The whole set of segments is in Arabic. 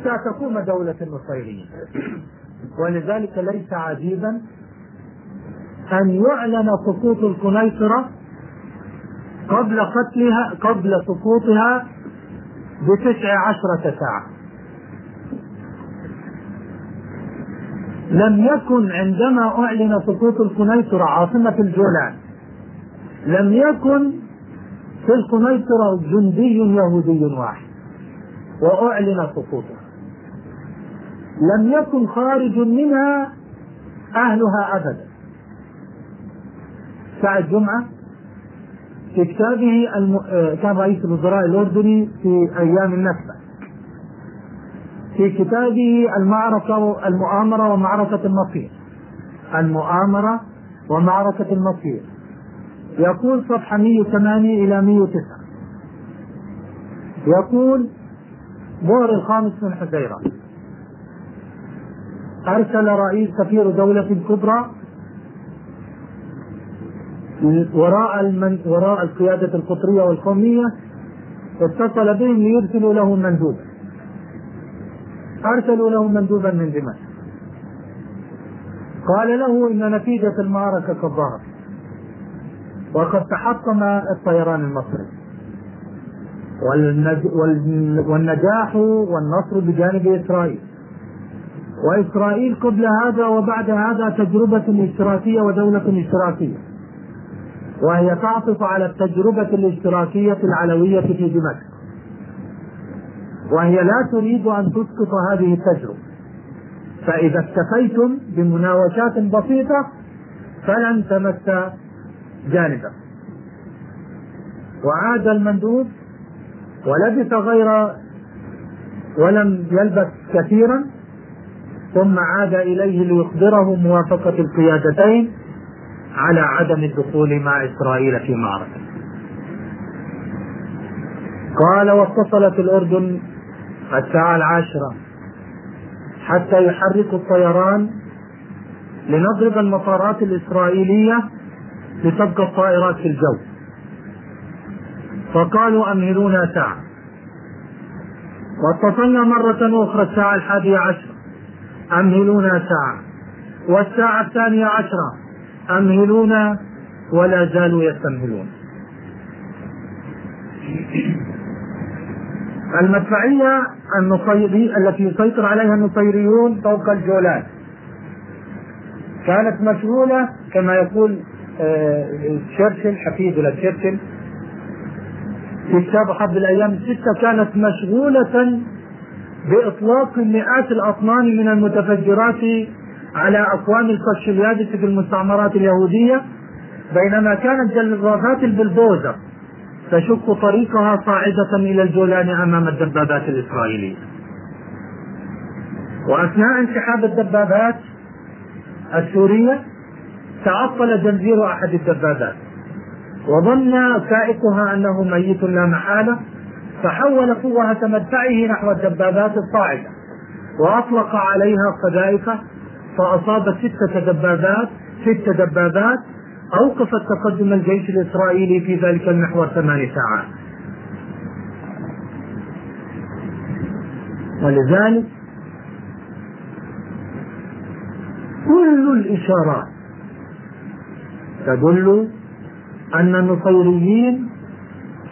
ستقوم دولة النصيريين ولذلك ليس عجيبا أن يعلن سقوط القنيطرة قبل قتلها قبل سقوطها بتسع عشرة ساعة. لم يكن عندما أعلن سقوط القنيطرة عاصمة الجولان لم يكن في القنيطرة جندي يهودي واحد وأعلن سقوطه لم يكن خارج منها أهلها أبدا. سعد جمعة في كتابه الم... كان رئيس الوزراء الأردني في أيام النكبة في كتابه المعركة المؤامرة ومعركة المصير المؤامرة ومعركة المصير يقول صفحة 108 إلى 109 يقول ظهر الخامس من حزيرة أرسل رئيس سفير دولة كبرى وراء المن... وراء القيادة القطرية والقومية اتصل بهم ليرسلوا له مندوبا أرسلوا له مندوبا من دمشق. قال له إن نتيجة المعركة قد ظهرت وقد تحطم الطيران المصري. والنج... والنجاح والنصر بجانب إسرائيل. وإسرائيل قبل هذا وبعد هذا تجربة اشتراكية ودولة اشتراكية وهي تعطف على التجربة الاشتراكية العلوية في دمشق. وهي لا تريد أن تسقط هذه التجربة. فإذا اكتفيتم بمناوشات بسيطة فلن تمس جانبا. وعاد المندوب ولبث غير ولم يلبث كثيرا ثم عاد إليه ليخبره موافقة القيادتين على عدم الدخول مع إسرائيل في معركة. قال واتصلت الأردن الساعة العاشرة حتى يحركوا الطيران لنضرب المطارات الإسرائيلية لتبقى الطائرات في الجو. فقالوا أمهلونا ساعة. واتصلنا مرة أخرى الساعة الحادية عشرة. أمهلونا ساعة. والساعة الثانية عشرة. أمهلونا ولا زالوا يستمهلون. المدفعية النصيري التي يسيطر عليها النصيريون فوق الجولان. كانت مشغولة كما يقول تشرشل حفيد ولا تشرشل. في كتاب حرب الأيام الستة كانت مشغولة بإطلاق مئات الأطنان من المتفجرات على أقوام الفشليادة في المستعمرات اليهودية بينما كانت جلافات البلدوزر تشق طريقها صاعدة إلى الجولان أمام الدبابات الإسرائيلية. وأثناء انسحاب الدبابات السورية تعطل جنزير أحد الدبابات وظن سائقها أنه ميت لا محالة. فحول قوة مدفعه نحو الدبابات الصاعدة وأطلق عليها قذائفه فأصابت ستة دبابات ست دبابات أوقفت تقدم الجيش الإسرائيلي في ذلك المحور ثمان ساعات. ولذلك كل الإشارات تدل أن النصيريين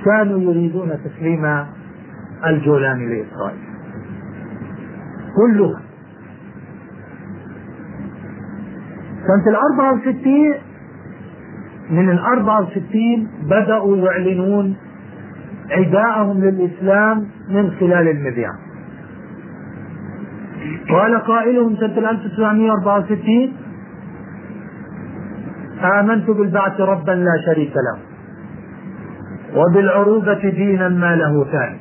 كانوا يريدون تسليم الجولان لإسرائيل. كلها سنة الأربعة وستين من الأربعة وستين بدأوا يعلنون عداءهم للإسلام من خلال المذياع قال قائلهم سنة 1964 آمنت بالبعث ربا لا شريك له. وبالعروبة دينا ما له ثاني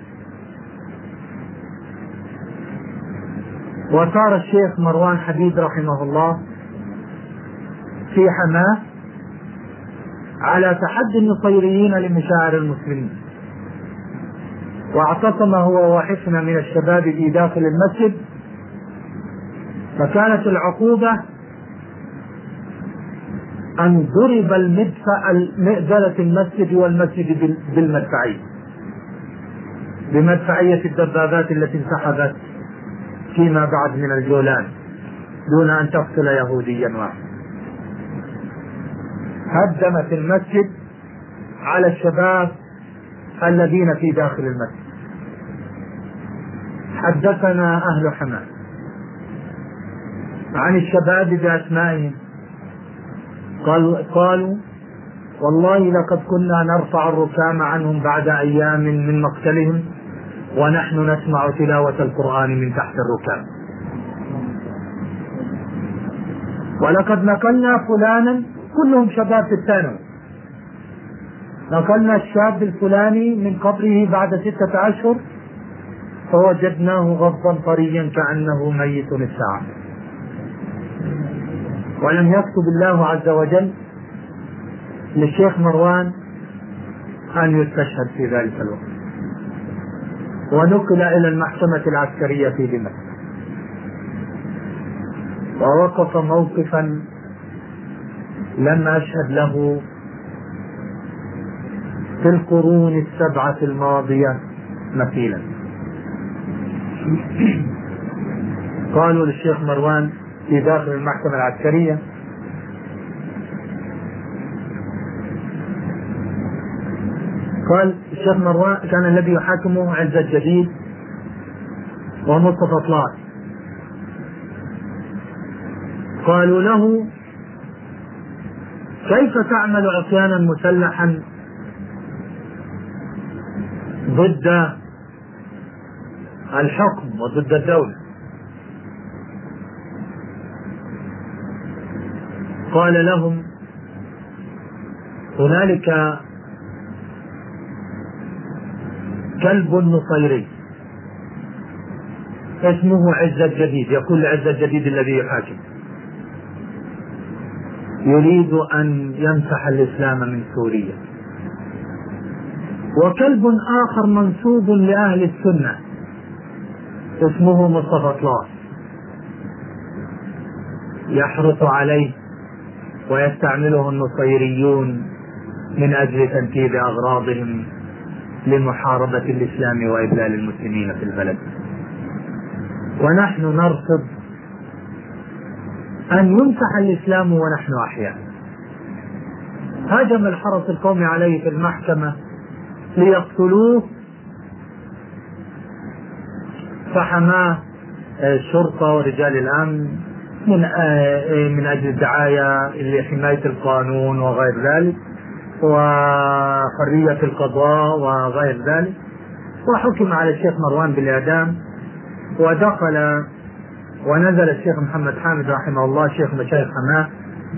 وصار الشيخ مروان حبيب رحمه الله في حماة على تحدي النصيريين لمشاعر المسلمين. واعتصم هو وحفنة من الشباب في داخل المسجد. فكانت العقوبة أن ضرب المدفع مئذلة المسجد والمسجد بالمدفعية. بمدفعية الدبابات التي انسحبت فيما بعد من الجولان دون أن تقتل يهوديا واحد هدمت المسجد على الشباب الذين في داخل المسجد. حدثنا أهل حماه عن الشباب بأسمائهم. قال قالوا والله لقد كنا نرفع الركام عنهم بعد أيام من مقتلهم ونحن نسمع تلاوة القرآن من تحت الركام. ولقد نقلنا فلانا كلهم شباب في الثانوي. نقلنا الشاب الفلاني من قبره بعد ستة أشهر فوجدناه غضا طريا كأنه ميت الساعة. ولم يكتب الله عز وجل للشيخ مروان أن يستشهد في ذلك الوقت. ونقل إلى المحكمة العسكرية في دمشق. ووقف موقفا لم أشهد له في القرون السبعة الماضية مثيلا. قالوا للشيخ مروان في داخل المحكمة العسكرية. قال الشيخ مروان كان الذي يحاكمه عز الجديد ومصطفى طلال. قالوا له كيف تعمل عصيانا مسلحا ضد الحكم وضد الدولة؟ قال لهم هنالك كلب نصيري اسمه عز الجديد يقول عز الجديد الذي يحاكم. يريد أن يمسح الإسلام من سوريا. وكلب آخر منسوب لأهل السنة اسمه مصطفى طلاس يحرص عليه ويستعمله النصيريون من أجل تنفيذ أغراضهم لمحاربة الإسلام وإذلال المسلمين في البلد. ونحن نرفض أن يمسح الإسلام ونحن أحياء. هاجم الحرس القومي عليه في المحكمة ليقتلوه. فحماه الشرطة ورجال الأمن. من من أجل الدعاية لحماية القانون وغير ذلك وحرية القضاء وغير ذلك. وحكم على الشيخ مروان بالإعدام ودخل ونزل الشيخ محمد حامد رحمه الله شيخ مشايخ حماة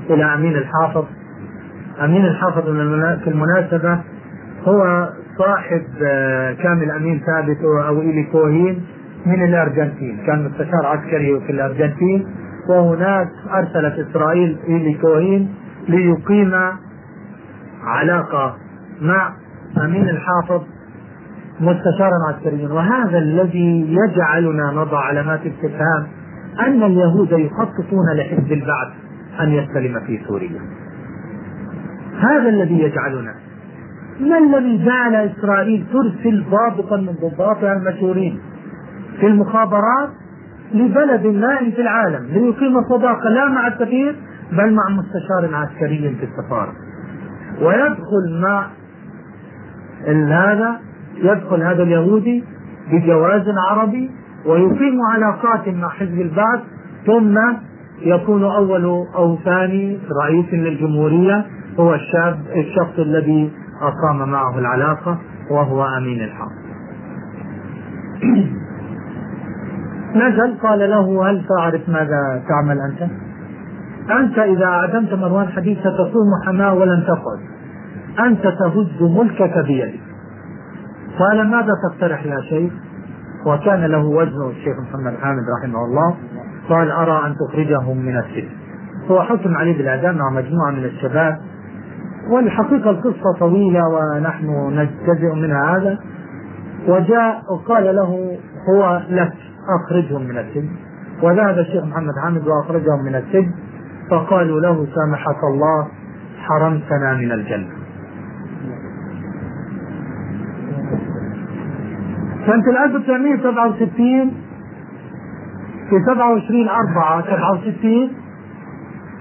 إلى أمين الحافظ. أمين الحافظ في المناسبة هو صاحب كامل أمين ثابت أو إيلي كوهين من الأرجنتين. كان مستشار عسكري في الأرجنتين. وهناك أرسلت إسرائيل إيلي كوهين ليقيم علاقة مع أمين الحافظ مستشارا عسكريا. وهذا الذي يجعلنا نضع علامات استفهام أن اليهود يخططون لحزب البعث أن يستلم في سوريا. هذا الذي يجعلنا. ما الذي جعل إسرائيل ترسل ضابطا من ضباطها المشهورين في المخابرات؟ لبلد ما في العالم ليقيم صداقة لا مع السفير بل مع مستشار عسكري في السفارة ويدخل مع هذا يدخل هذا اليهودي بجواز عربي ويقيم علاقات مع حزب البعث ثم يكون أول أو ثاني رئيس للجمهورية هو الشاب الشخص الذي أقام معه العلاقة وهو أمين الحق. نزل قال له هل تعرف ماذا تعمل أنت؟ أنت إذا أعدمت مروان حديث ستصوم حماة ولن تقعد. أنت تهز ملكك بيدك. قال ماذا تقترح يا شيخ؟ وكان له وزن الشيخ محمد حامد رحمه الله قال أرى أن تخرجهم من السجن هو حكم عليه بالإعدام مع مجموعة من الشباب والحقيقة القصة طويلة ونحن نجتزئ منها هذا وجاء وقال له هو لك أخرجهم من السجن. وذهب الشيخ محمد حامد وأخرجهم من السجن. فقالوا له سامحك الله حرمتنا من الجنة. سنة 1967 في 27 4 67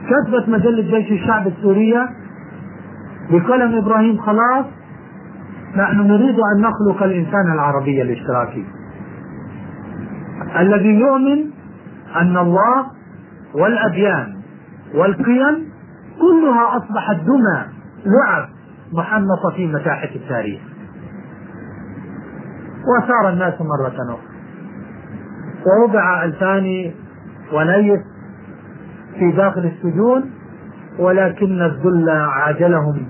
كتبت مجلة جيش الشعب السورية بقلم إبراهيم خلاص نحن نريد أن نخلق الإنسان العربي الإشتراكي. الذي يؤمن أن الله والأديان والقيم كلها أصبحت دمى لعب محنطة في متاحف التاريخ. وسار الناس مرة أخرى. ووضع الفاني ونيس في داخل السجون ولكن الذل عاجلهم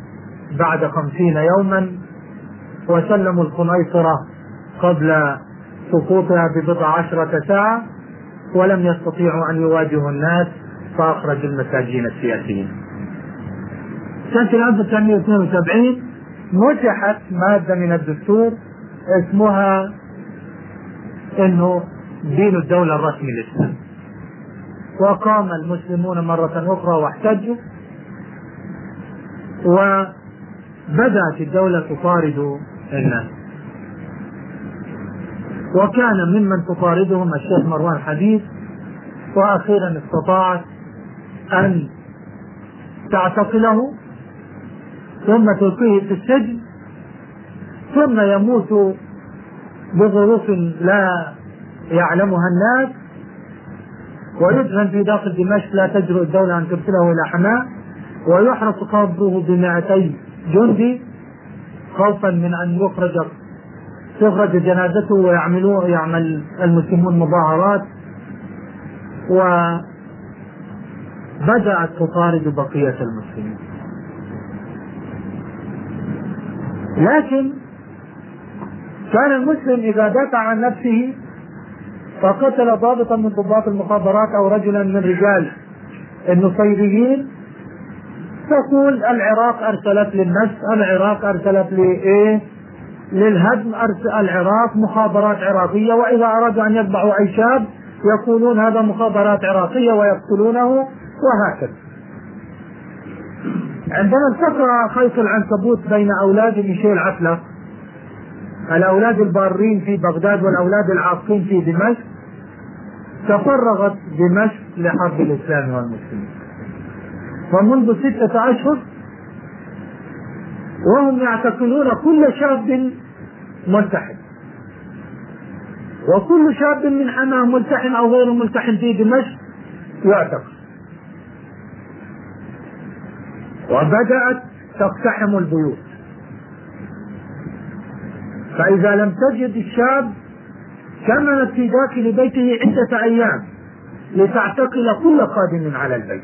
بعد خمسين يوما وسلموا القنيطرة قبل سقوطها ببضع عشرة ساعة ولم يستطيعوا أن يواجهوا الناس فأخرجوا المساجين السياسيين. سنة 1972 مسحت مادة من الدستور اسمها إنه دين الدولة الرسمي الإسلامي وقام المسلمون مرة أخرى واحتجوا وبدأت الدولة تطارد الناس. وكان ممن تطاردهم الشيخ مروان حديث وأخيرا استطاعت أن تعتقله ثم تلقيه في السجن ثم يموت بظروف لا يعلمها الناس ويدفن في داخل دمشق لا تجرؤ الدولة أن ترسله إلى حماة ويحرس قبره بمائتي جندي خوفا من أن يخرج تخرج جنازته ويعملوا يعمل المسلمون مظاهرات وبدأت تطارد بقية المسلمين. لكن كان المسلم إذا دافع عن نفسه فقتل ضابطا من ضباط المخابرات أو رجلا من رجال النصيريين تقول العراق أرسلت للنفس العراق أرسلت لإيه؟ للهدم العراق مخابرات عراقية وإذا أرادوا أن يذبحوا أي شاب يقولون هذا مخابرات عراقية ويقتلونه وهكذا. عندما التقى خيط العنكبوت بين أولاد ميشيل عتلة الأولاد البارين في بغداد والأولاد العاقين في دمشق تفرغت دمشق لحرب الإسلام والمسلمين. ومنذ ستة أشهر وهم يعتقلون كل شاب ملتحن وكل شاب من حماه ملتحن أو غير ملتحن في دمشق يعتقل وبدأت تقتحم البيوت. فإذا لم تجد الشاب كملت في داخل بيته عدة أيام لتعتقل كل قادم على البيت.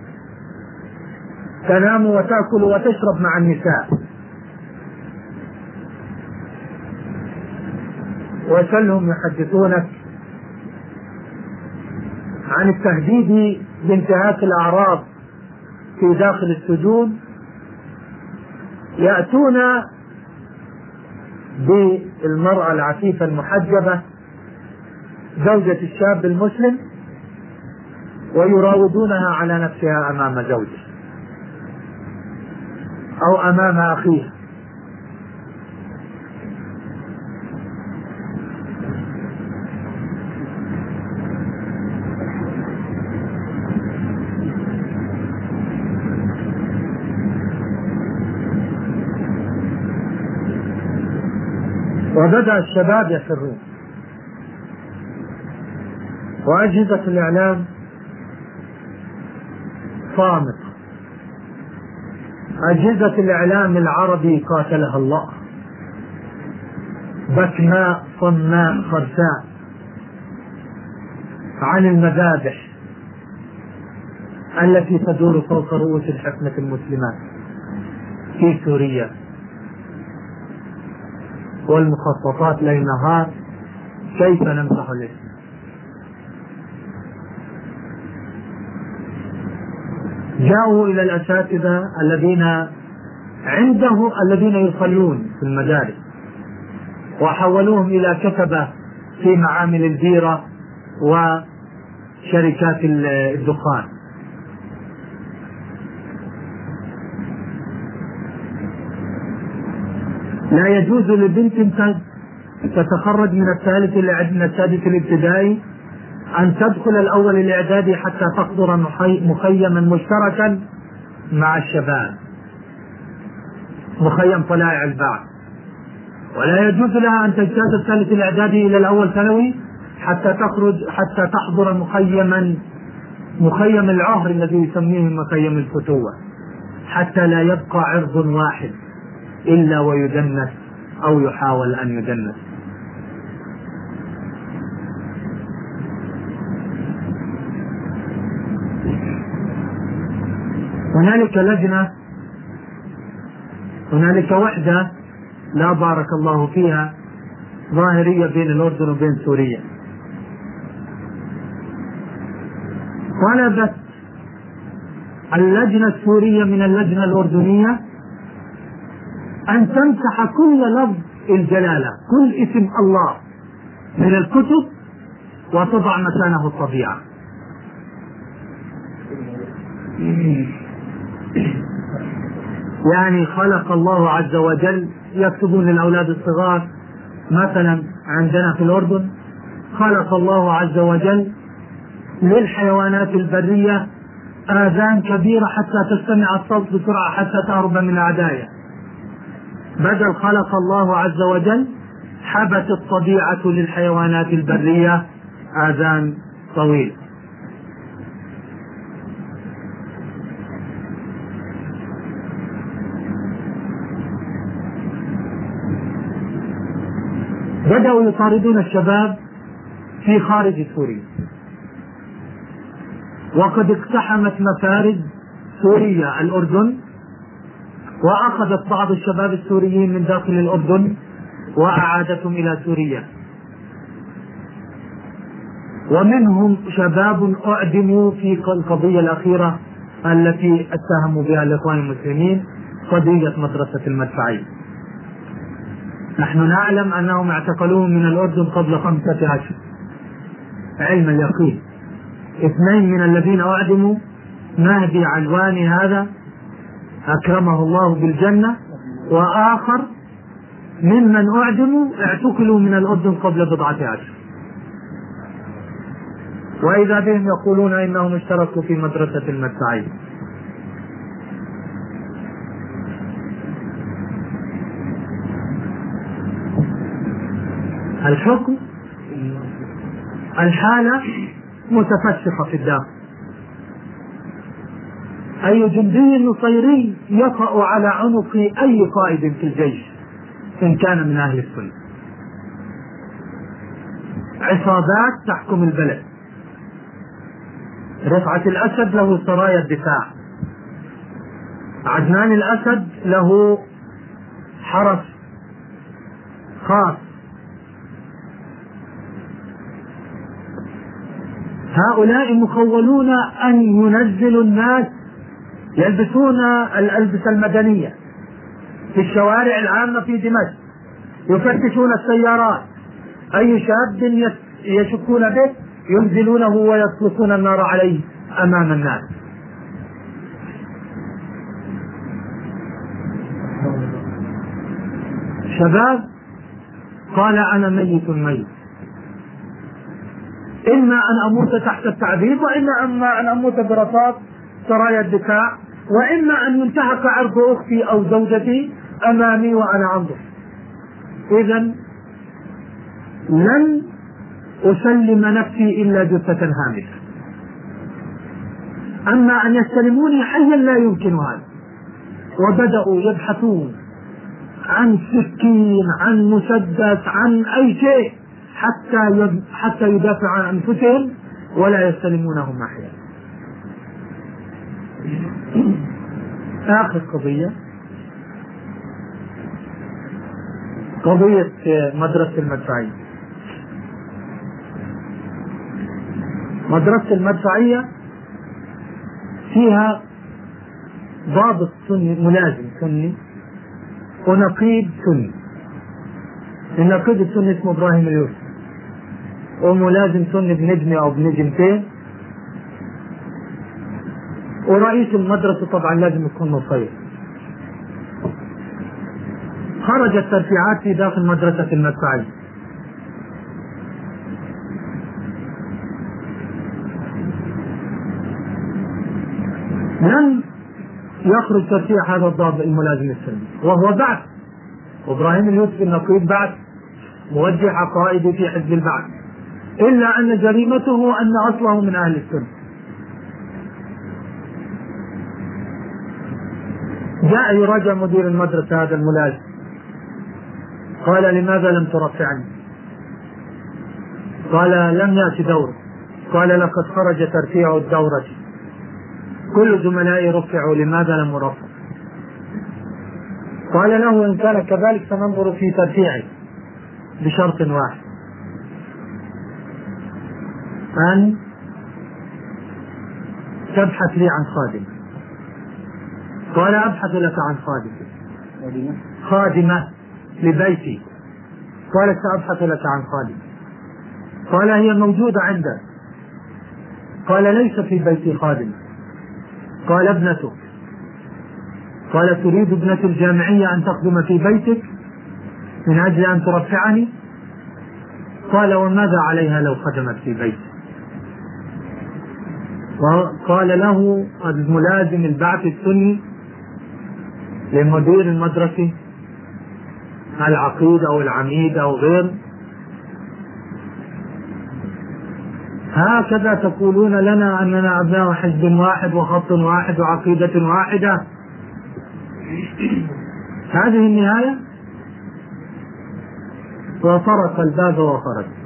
تنام وتأكل وتشرب مع النساء. وسلهم يحدثونك عن التهديد بانتهاك الأعراض في داخل السجون يأتون بالمرأة العفيفة المحجبة زوجة الشاب المسلم ويراودونها على نفسها أمام زوجه أو أمام أخيه وبدأ الشباب يفرون. وأجهزة الإعلام صامتة. أجهزة الإعلام العربي قاتلها الله. بكماء صماء خرساء. عن المذابح التي تدور فوق رؤوس الحكمة المسلمات في سوريا. والمخططات ليل نهار كيف نمسح الاسم؟ جاءوا إلى الأساتذة الذين عنده الذين يصلون في المدارس وحولوهم إلى كتبة في معامل البيرة وشركات الدخان. لا يجوز لبنت تتخرج من الثالث من السادس الابتدائي أن تدخل الأول الإعدادي حتى تحضر مخيما مشتركا مع الشباب. مخيم طلائع البعث. ولا يجوز لها أن تجتاز الثالث الإعدادي إلى الأول ثانوي حتى تخرج حتى تحضر مخيما مخيم العهر الذي يسميه مخيم الفتوة حتى لا يبقى عرض واحد. إلا ويدنس أو يحاول أن يدنس. هنالك لجنة هنالك وحدة لا بارك الله فيها ظاهرية بين الأردن وبين سوريا. طلبت اللجنة السورية من اللجنة الأردنية أن تمسح كل لفظ الجلالة كل اسم الله من الكتب وتضع مكانه الطبيعة. يعني خلق الله عز وجل يكتبون للأولاد الصغار مثلا عندنا في الأردن خلق الله عز وجل للحيوانات البرية آذان كبيرة حتى تستمع الصوت بسرعة حتى تهرب من أعدائها بدل خلق الله عز وجل حبت الطبيعة للحيوانات البرية. آذان طويلة بدأوا يطاردون الشباب في خارج سوريا. وقد اقتحمت مفارد سوريا الأردن. وأخذت بعض الشباب السوريين من داخل الأردن وأعادتهم إلى سوريا. ومنهم شباب أعدموا في القضية الأخيرة التي اتهموا بها الإخوان المسلمين قضية مدرسة المدفعية نحن نعلم أنهم اعتقلوهم من الأردن قبل خمسة أشهر علم اليقين. اثنين من الذين أعدموا مهدي علواني هذا؟ أكرمه الله بالجنة. وآخر ممن أعدموا اعتقلوا من الأردن قبل بضعة أشهر وإذا بهم يقولون إنهم اشتركوا في مدرسة المدفعية الحكم الحالة متفشخة في الداخل. أي جندي نصيري يطأ على عنق أي قائد في الجيش إن كان من أهل السنة. عصابات تحكم البلد. رفعة الأسد له سرايا الدفاع. عدنان الأسد له حرس خاص. هؤلاء مخولون أن ينزلوا الناس يلبسون الألبسة المدنية في الشوارع العامة في دمشق يفتشون السيارات. أي شاب يشكون به ينزلونه ويطلقون النار عليه أمام الناس. شباب قال أنا ميت ميت. إما أن أموت تحت التعذيب وإما أما أن أموت برصاص سرايا الدفاع وإما أن ينتهك عرض أختي أو زوجتي أمامي وأنا أنظر إذا لن أسلم نفسي إلا جثة هامشة. أما أن يستلموني حيا لا يمكن هذا وبدأوا يبحثون عن سكين عن مسدس عن أي شيء حتى حتى يدافعوا عن أنفسهم ولا يستلمونهم أحيانا آخر قضية. قضية مدرسة المدفعية. مدرسة المدفعية فيها ضابط سني ملازم سني ونقيب سني. النقيب السني اسمه إبراهيم اليوسف. وملازم سني بنجمة أو بنجمتين. ورئيس المدرسة طبعا لازم يكون مصير خرجت ترفيعات في داخل مدرسة المدفعية. لم يخرج ترفيع هذا الضابط الملازم السلمي. وهو بعث. وابراهيم اليوسف النقيب بعث. موجه عقائدي في حزب البعث. إلا أن جريمته أن أصله من أهل السنة جاء يراجع مدير المدرسة هذا الملازم قال لماذا لم ترفعني؟ قال لم يأتي دورك قال لقد خرج ترفيع الدورة. كل زملائي رفعوا لماذا لم أرفع؟ قال له إن كان كذلك سننظر في ترفيعي بشرط واحد. أن تبحث لي عن خادم قال أبحث لك عن خادم. خادمة. لبيتي. قالت سأبحث لك عن خادم. قال هي موجودة عندك قال ليس في بيتي خادم. قال ابنتك قال تريد ابنة الجامعية أن تخدم في بيتك؟ من أجل أن ترفعني؟ قال وماذا عليها لو خدمت في بيتي وقال له الملازم البعث السني لمدير المدرسة العقيد أو العميد أو غير. هكذا تقولون لنا أننا أبناء حزب واحد وخط واحد وعقيدة واحدة. هذه النهاية. وطرق الباب وخرج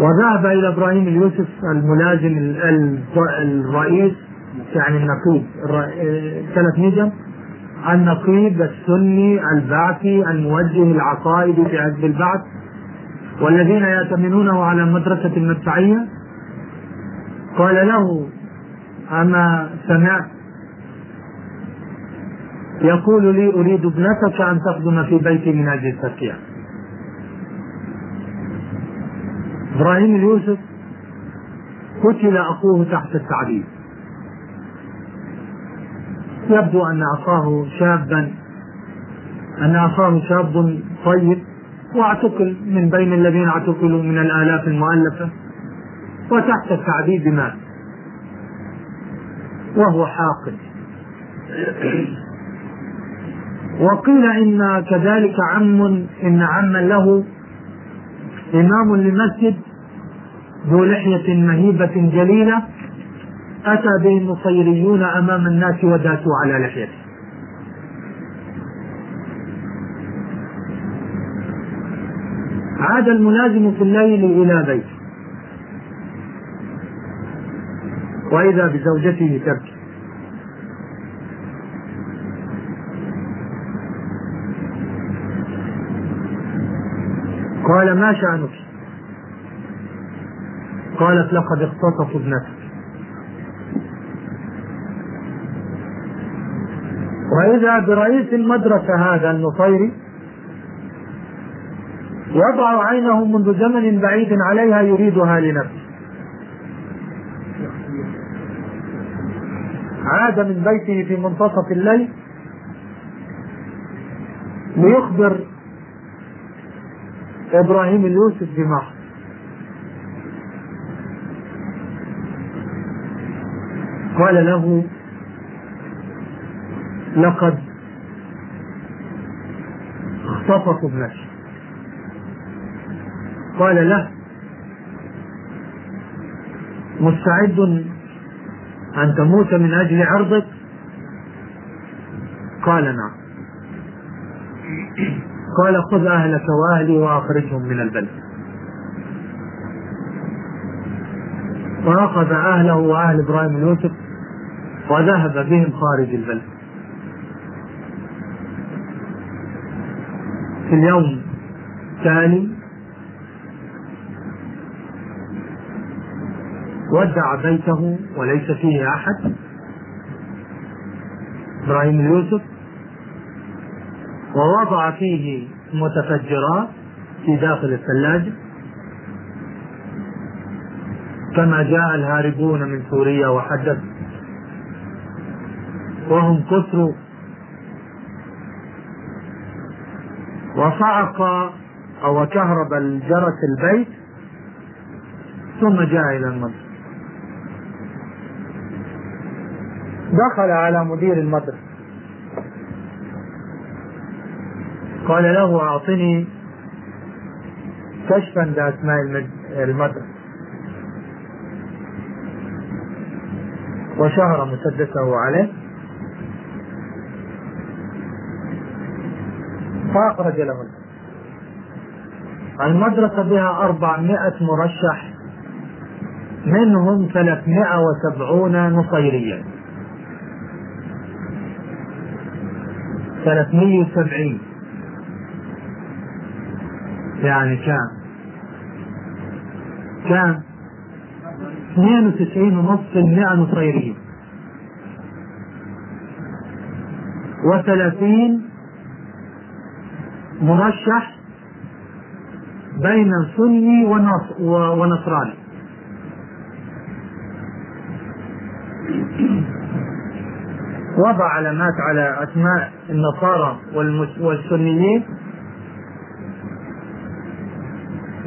وذهب إلى إبراهيم اليوسف الملازم الرئيس يعني النقيب نجم النقيب السني البعثي الموجه العقائدي في حزب البعث والذين يأتمنونه على المدرسة المدفعية. قال له أما سمعت؟ يقول لي أريد ابنتك أن تخدم في بيتي من أجل التركيع إبراهيم اليوسف قتل أخوه تحت التعذيب. يبدو أن أخاه شابا أن أخاه شاب طيب واعتقل من بين الذين اعتقلوا من الآلاف المؤلفة وتحت التعذيب مات وهو حاقد. وقيل إن كذلك عم إن عما له إمام لمسجد ذو لحية مهيبة جليلة أتى به النصيريون أمام الناس وداسوا على لحيته. عاد الملازم في الليل إلى بيته. وإذا بزوجته تبكي. قال ما شأنك؟ قالت لقد اختطفوا ابنتك. وإذا برئيس المدرسة هذا النصيري يضع عينه منذ زمن بعيد عليها يريدها لنفسه. عاد من بيته في منتصف الليل ليخبر إبراهيم اليوسف بما قال له لقد اختطفوا ابنتي قال له مستعد أن تموت من أجل عرضك؟ قال نعم. قال خذ أهلك وأهلي وأخرجهم من البلد. وأخذ أهله وأهل إبراهيم يوسف وذهب بهم خارج البلد. في اليوم الثاني ودع بيته وليس فيه أحد. إبراهيم يوسف ووضع فيه متفجرات في داخل الثلاجة. كما جاء الهاربون من سوريا وحدث وهم كثروا وصعق أو كهرب الجرس البيت ثم جاء إلى المدرسة. دخل على مدير المدرسة. قال له أعطني كشفا بأسماء المدرسة. وشهر مسدسه عليه. فأخرج له. المدرسة بها أربعمائة مرشح منهم ثلاثمائة وسبعون نصيريا. ثلاثمية وسبعين. يعني كام؟ كام؟ 92 ونص المئة نصيرية وثلاثين مرشح بين سني ونصراني. وضع علامات على أسماء النصارى والسنيين.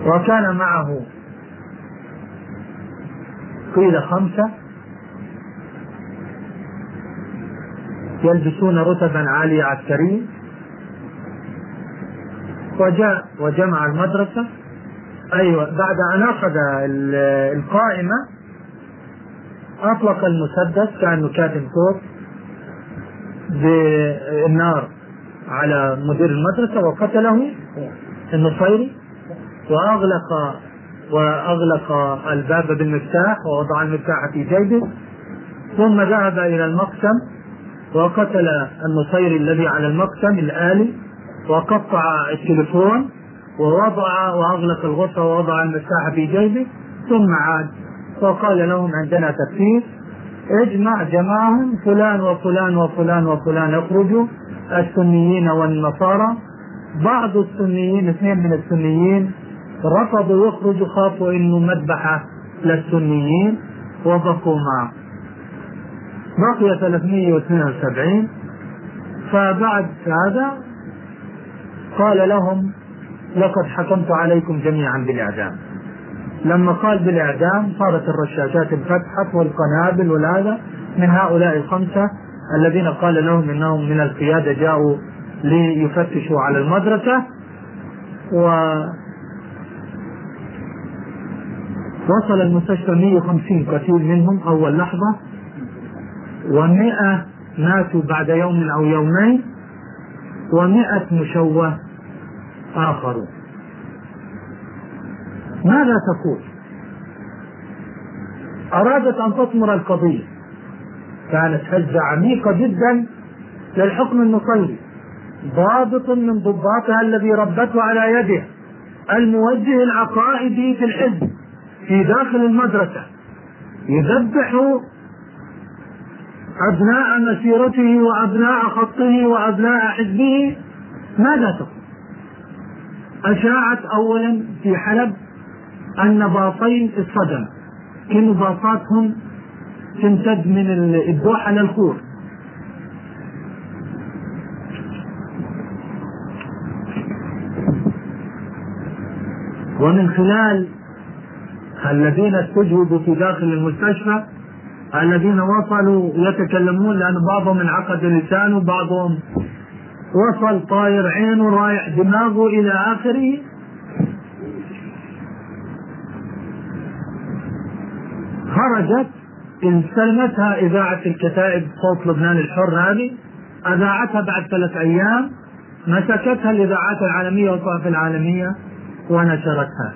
وكان معه قيل خمسة. يلبسون رتبا عالية عسكرية وجاء وجمع المدرسة. أيوة بعد أن أخذ القائمة أطلق المسدس كأنه كاتم صوت بالنار على مدير المدرسة وقتله النصيري وأغلق وأغلق الباب بالمفتاح ووضع المفتاح في جيبه. ثم ذهب إلى المقسم وقتل النصيري الذي على المقسم الآلي. وقطع التليفون ووضع وأغلق الغرفة ووضع المفتاح في جيبه ثم عاد. وقال لهم عندنا تفسير اجمع جماعهم فلان وفلان وفلان وفلان اخرجوا السنيين والنصارى. بعض السنيين اثنين من السنيين رفضوا يخرجوا خافوا إنه مذبحة للسنيين وبقوا معه. بقي 372 فبعد هذا قال لهم لقد حكمت عليكم جميعا بالإعدام. لما قال بالإعدام صارت الرشاشات انفتحت والقنابل والهذا من هؤلاء الخمسة الذين قال لهم إنهم من القيادة جاءوا ليفتشوا على المدرسة. و وصل المستشفى 150 قتيل منهم أول لحظة و100 ماتوا بعد يوم أو يومين و100 مشوه آخرون ماذا تقول؟ أرادت أن تثمر القضية كانت هزة عميقة جدا للحكم النصيري ضابط من ضباطها الذي ربته على يده الموجه العقائدي في الحزب في داخل المدرسة يذبح أبناء مسيرته وأبناء خطه وأبناء حزبه ماذا تقول؟ أشاعت أولا في حلب أن باطين اصطدم. كانوا باطاتهم تمتد من الدوحة للخور ومن خلال الذين استجهدوا في داخل المستشفى الذين وصلوا يتكلمون لأن بعضهم انعقد لسانه بعضهم وصل طاير عينه رايح دماغه إلى آخره. خرجت استلمتها إذاعة الكتائب صوت لبنان الحر هذه. أذاعتها بعد ثلاث أيام مسكتها الإذاعات العالمية والصحف العالمية ونشرتها.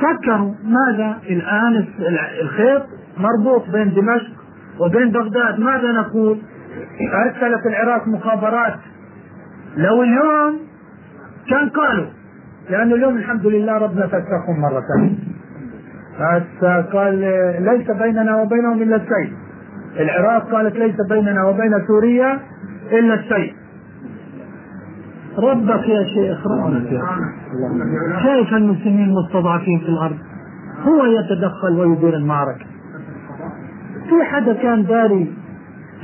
فكروا ماذا الآن الخيط مربوط بين دمشق وبين بغداد. ماذا نقول؟ أرسلت العراق مخابرات؟ لو اليوم كان قالوا لأنه اليوم الحمد لله ربنا فسخهم مرة ثانية. قال ليس بيننا وبينهم إلا السيف. العراق قالت ليس بيننا وبين سوريا إلا السيف. ربك يا شيخ ربك يا كيف المسلمين مستضعفين في الأرض؟ هو يتدخل ويدير المعركة. في حدا كان داري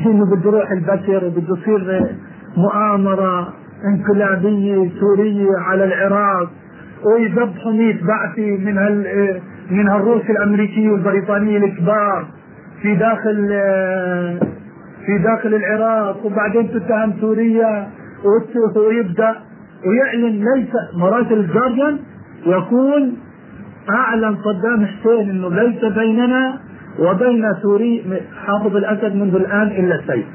انه بده يروح البشر وبده يصير مؤامرة انقلابية سورية على العراق. ويذبحوا 100 بعثي من من الروس الامريكي والبريطاني الكبار في داخل في داخل العراق. وبعدين تتهم سوريا ويبدأ ويعلن ليس مراسل الجارديان يقول اعلن صدام حسين إنه ليس بيننا وبين سوري حافظ الأسد منذ الآن إلا السيف.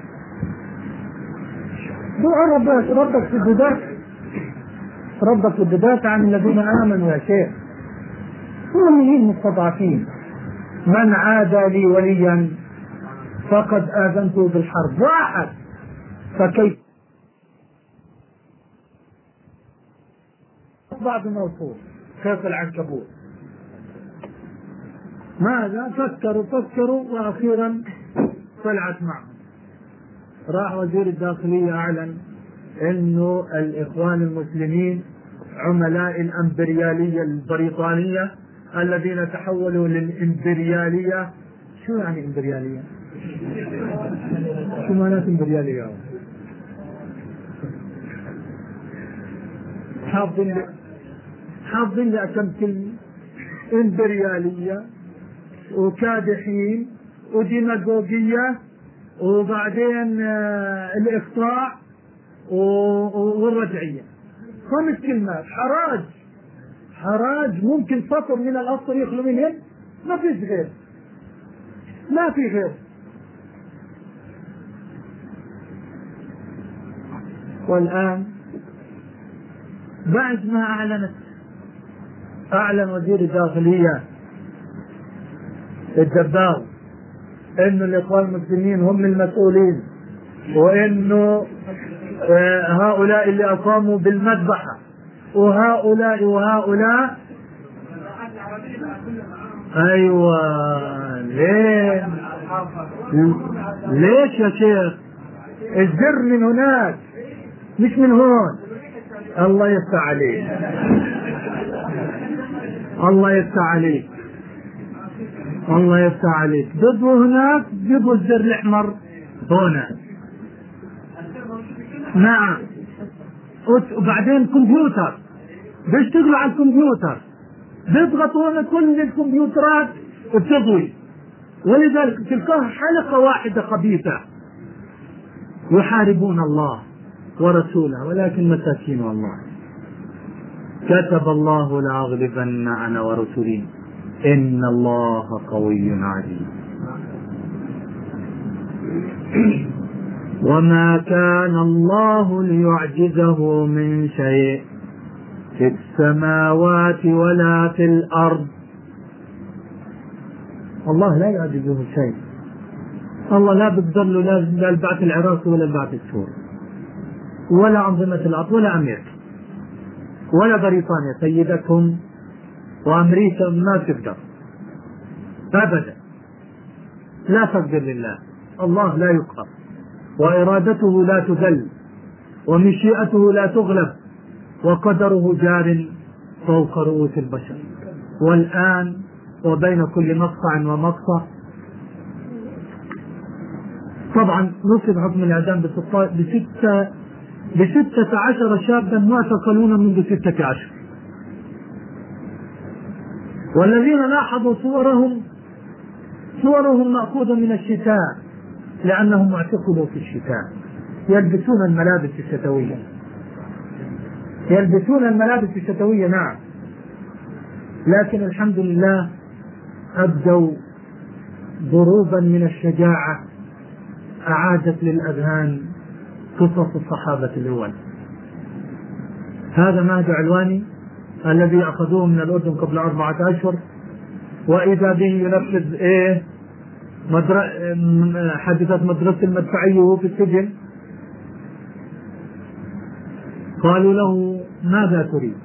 ربك ربك في البداية ربك في البداية عن الذين آمنوا يا شيخ. مؤمنين مستضعفين. من عادى لي وليا فقد اذنته بالحرب واحد فكيف بعض موصول خيط العنكبوت ماذا فكروا فكروا وأخيرا طلعت معهم راح وزير الداخلية أعلن إنه الإخوان المسلمين عملاء الأمبريالية البريطانية الذين تحولوا للإمبريالية شو يعني إمبريالية؟ شو معنات إمبريالية؟ حافظين حافظين لي كم كلمة امبريالية وكادحين وديماغوجية وبعدين آه، الإقطاع والرجعية. خمس كلمات. حراج. حراج ممكن سطر من الأسطر يخلو منهن ما فيش غير. ما في غير. والآن بعد ما أعلنت أعلن وزير الداخلية الدباغ إنه الاخوان المسلمين هم المسؤولين. وإنه آه، هؤلاء اللي أقاموا بالمذبحة. وهؤلاء وهؤلاء. أيوه. ليه؟ ليش يا شيخ؟ الزر من هناك مش من هون. الله يفتح عليك. الله يفتح عليك. الله يفتح عليك. ضده هناك جيبوا الزر الاحمر هنا. نعم. وبعدين كمبيوتر. بيشتغلوا على الكمبيوتر؟ بيضغطوا هنا كل الكمبيوترات بتضوي ولذلك تلقاها حلقة واحدة خبيثه يحاربون الله ورسوله ولكن مساكين والله. كتب الله لأغلبن أنا ورسلي إن الله قوي عليم. وما كان الله ليعجزه من شيء في السماوات ولا في الأرض. الله لا يعجزه شيء. الله لا بيقدر له لا البعث العراقي ولا البعث السوري ولا أنظمة الأرض ولا أمريكا. ولا بريطانيا. سيدتهم وأمريكا ما تقدر. أبدا. لا تقدر لله. الله لا يقهر وإرادته لا تذل. ومشيئته لا تغلب. وقدره جار فوق رؤوس البشر. والآن وبين كل مقطع ومقطع. طبعا نصب حكم الإعدام بستة بستة عشر شابا معتقلون منذ ستة عشر. والذين لاحظوا صورهم صورهم مأخوذة من الشتاء لأنهم اعتقلوا في الشتاء. يلبسون الملابس الشتوية. يلبسون الملابس الشتوية نعم. لكن الحمد لله أبدوا ضروبا من الشجاعة أعادت للأذهان قصص الصحابة الأول. هذا مهد علواني الذي أخذوه من الأردن قبل أربعة أشهر وإذا به ينفذ إيه مدر... حادثة مدرسة المدفعية وهو في السجن قالوا له ماذا تريد؟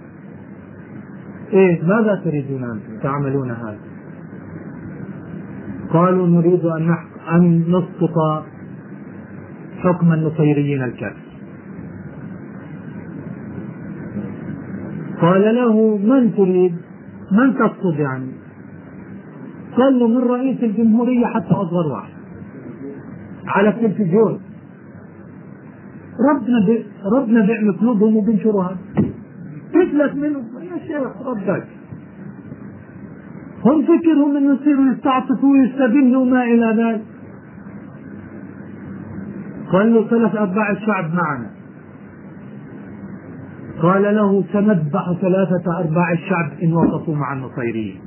إيه ماذا تريدون أن تعملون هذا؟ قالوا نريد أن. أن نسقط حكم النصيريين الكافر قال له من تريد؟ من تقصد يعني؟ قال له من رئيس الجمهورية حتى أصغر واحد. على التلفزيون. ربنا بي... ربنا بيعمل قلوبهم وبينشرها تفلت منهم يا شيخ ربك هم فكرهم إنه يصيروا يستعطفوا ويستبنوا ما إلى ذلك. قال له ثلاث أرباع الشعب معنا. قال له سنذبح ثلاثة أرباع الشعب إن وقفوا مع النصيريين.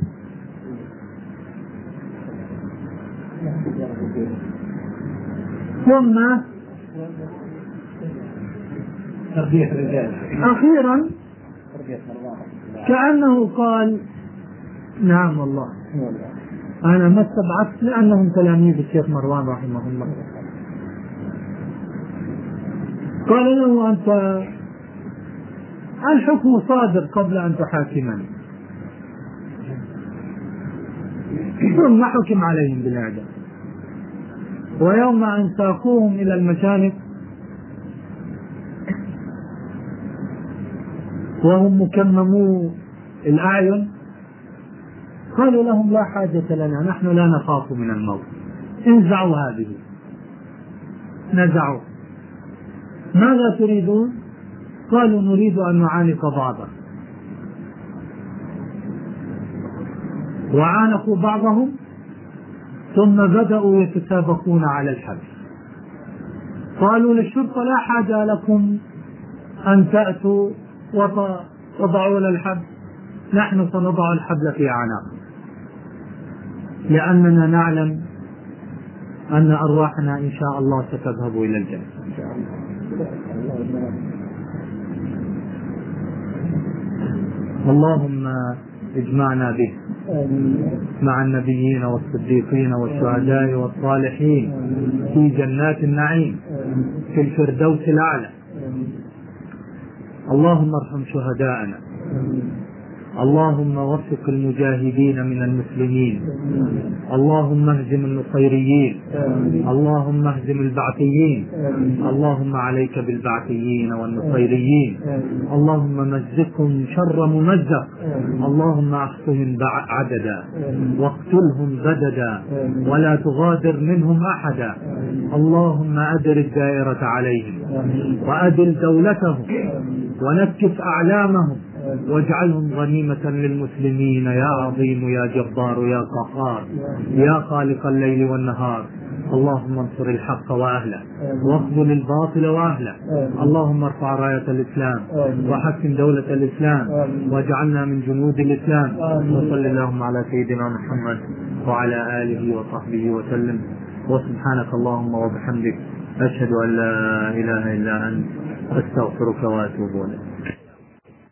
ثم أخيرا كأنه قال نعم والله. أنا ما استبعدت لأنهم تلاميذ الشيخ مروان رحمه الله. قال له أنت الحكم صادر قبل أن تحاكمني. ثم حكم عليهم بالإعدام. ويوم أن ساقوهم إلى المشانق وهم مكممو الأعين قالوا لهم لا حاجة لنا نحن لا نخاف من الموت. انزعوا هذه. نزعوا. ماذا تريدون؟ قالوا نريد أن نعانق بعضا. وعانقوا بعضهم ثم بدأوا يتسابقون على الحبس. قالوا للشرطة لا حاجة لكم أن تأتوا وتضعون الحبل نحن سنضع الحبل في أعناقكم لأننا نعلم أن أرواحنا إن شاء الله ستذهب إلى الجنة. اللهم اجمعنا به مع النبيين والصديقين والشهداء والصالحين في جنات النعيم في الفردوس الأعلى. اللهم ارحم شهداءنا. اللهم وفق المجاهدين من المسلمين. اللهم اهزم النصيريين. اللهم اهزم البعثيين. اللهم عليك بالبعثيين والنصيريين. اللهم مزقهم شر ممزق. اللهم احصهم عددا. واقتلهم بددا. ولا تغادر منهم أحدا. اللهم أدر الدائرة عليهم. وأدل دولتهم. ونكف أعلامهم. واجعلهم غنيمة للمسلمين. يا عظيم يا جبار يا قهار يا خالق الليل والنهار. اللهم انصر الحق وأهله واخذل الباطل وأهله. اللهم ارفع راية الإسلام وحكم دولة الإسلام واجعلنا من جنود الإسلام. وصل اللهم على سيدنا محمد وعلى آله وصحبه وسلم. وسبحانك اللهم وبحمدك أشهد أن لا إله إلا أنت أستغفرك وأتوب إليك.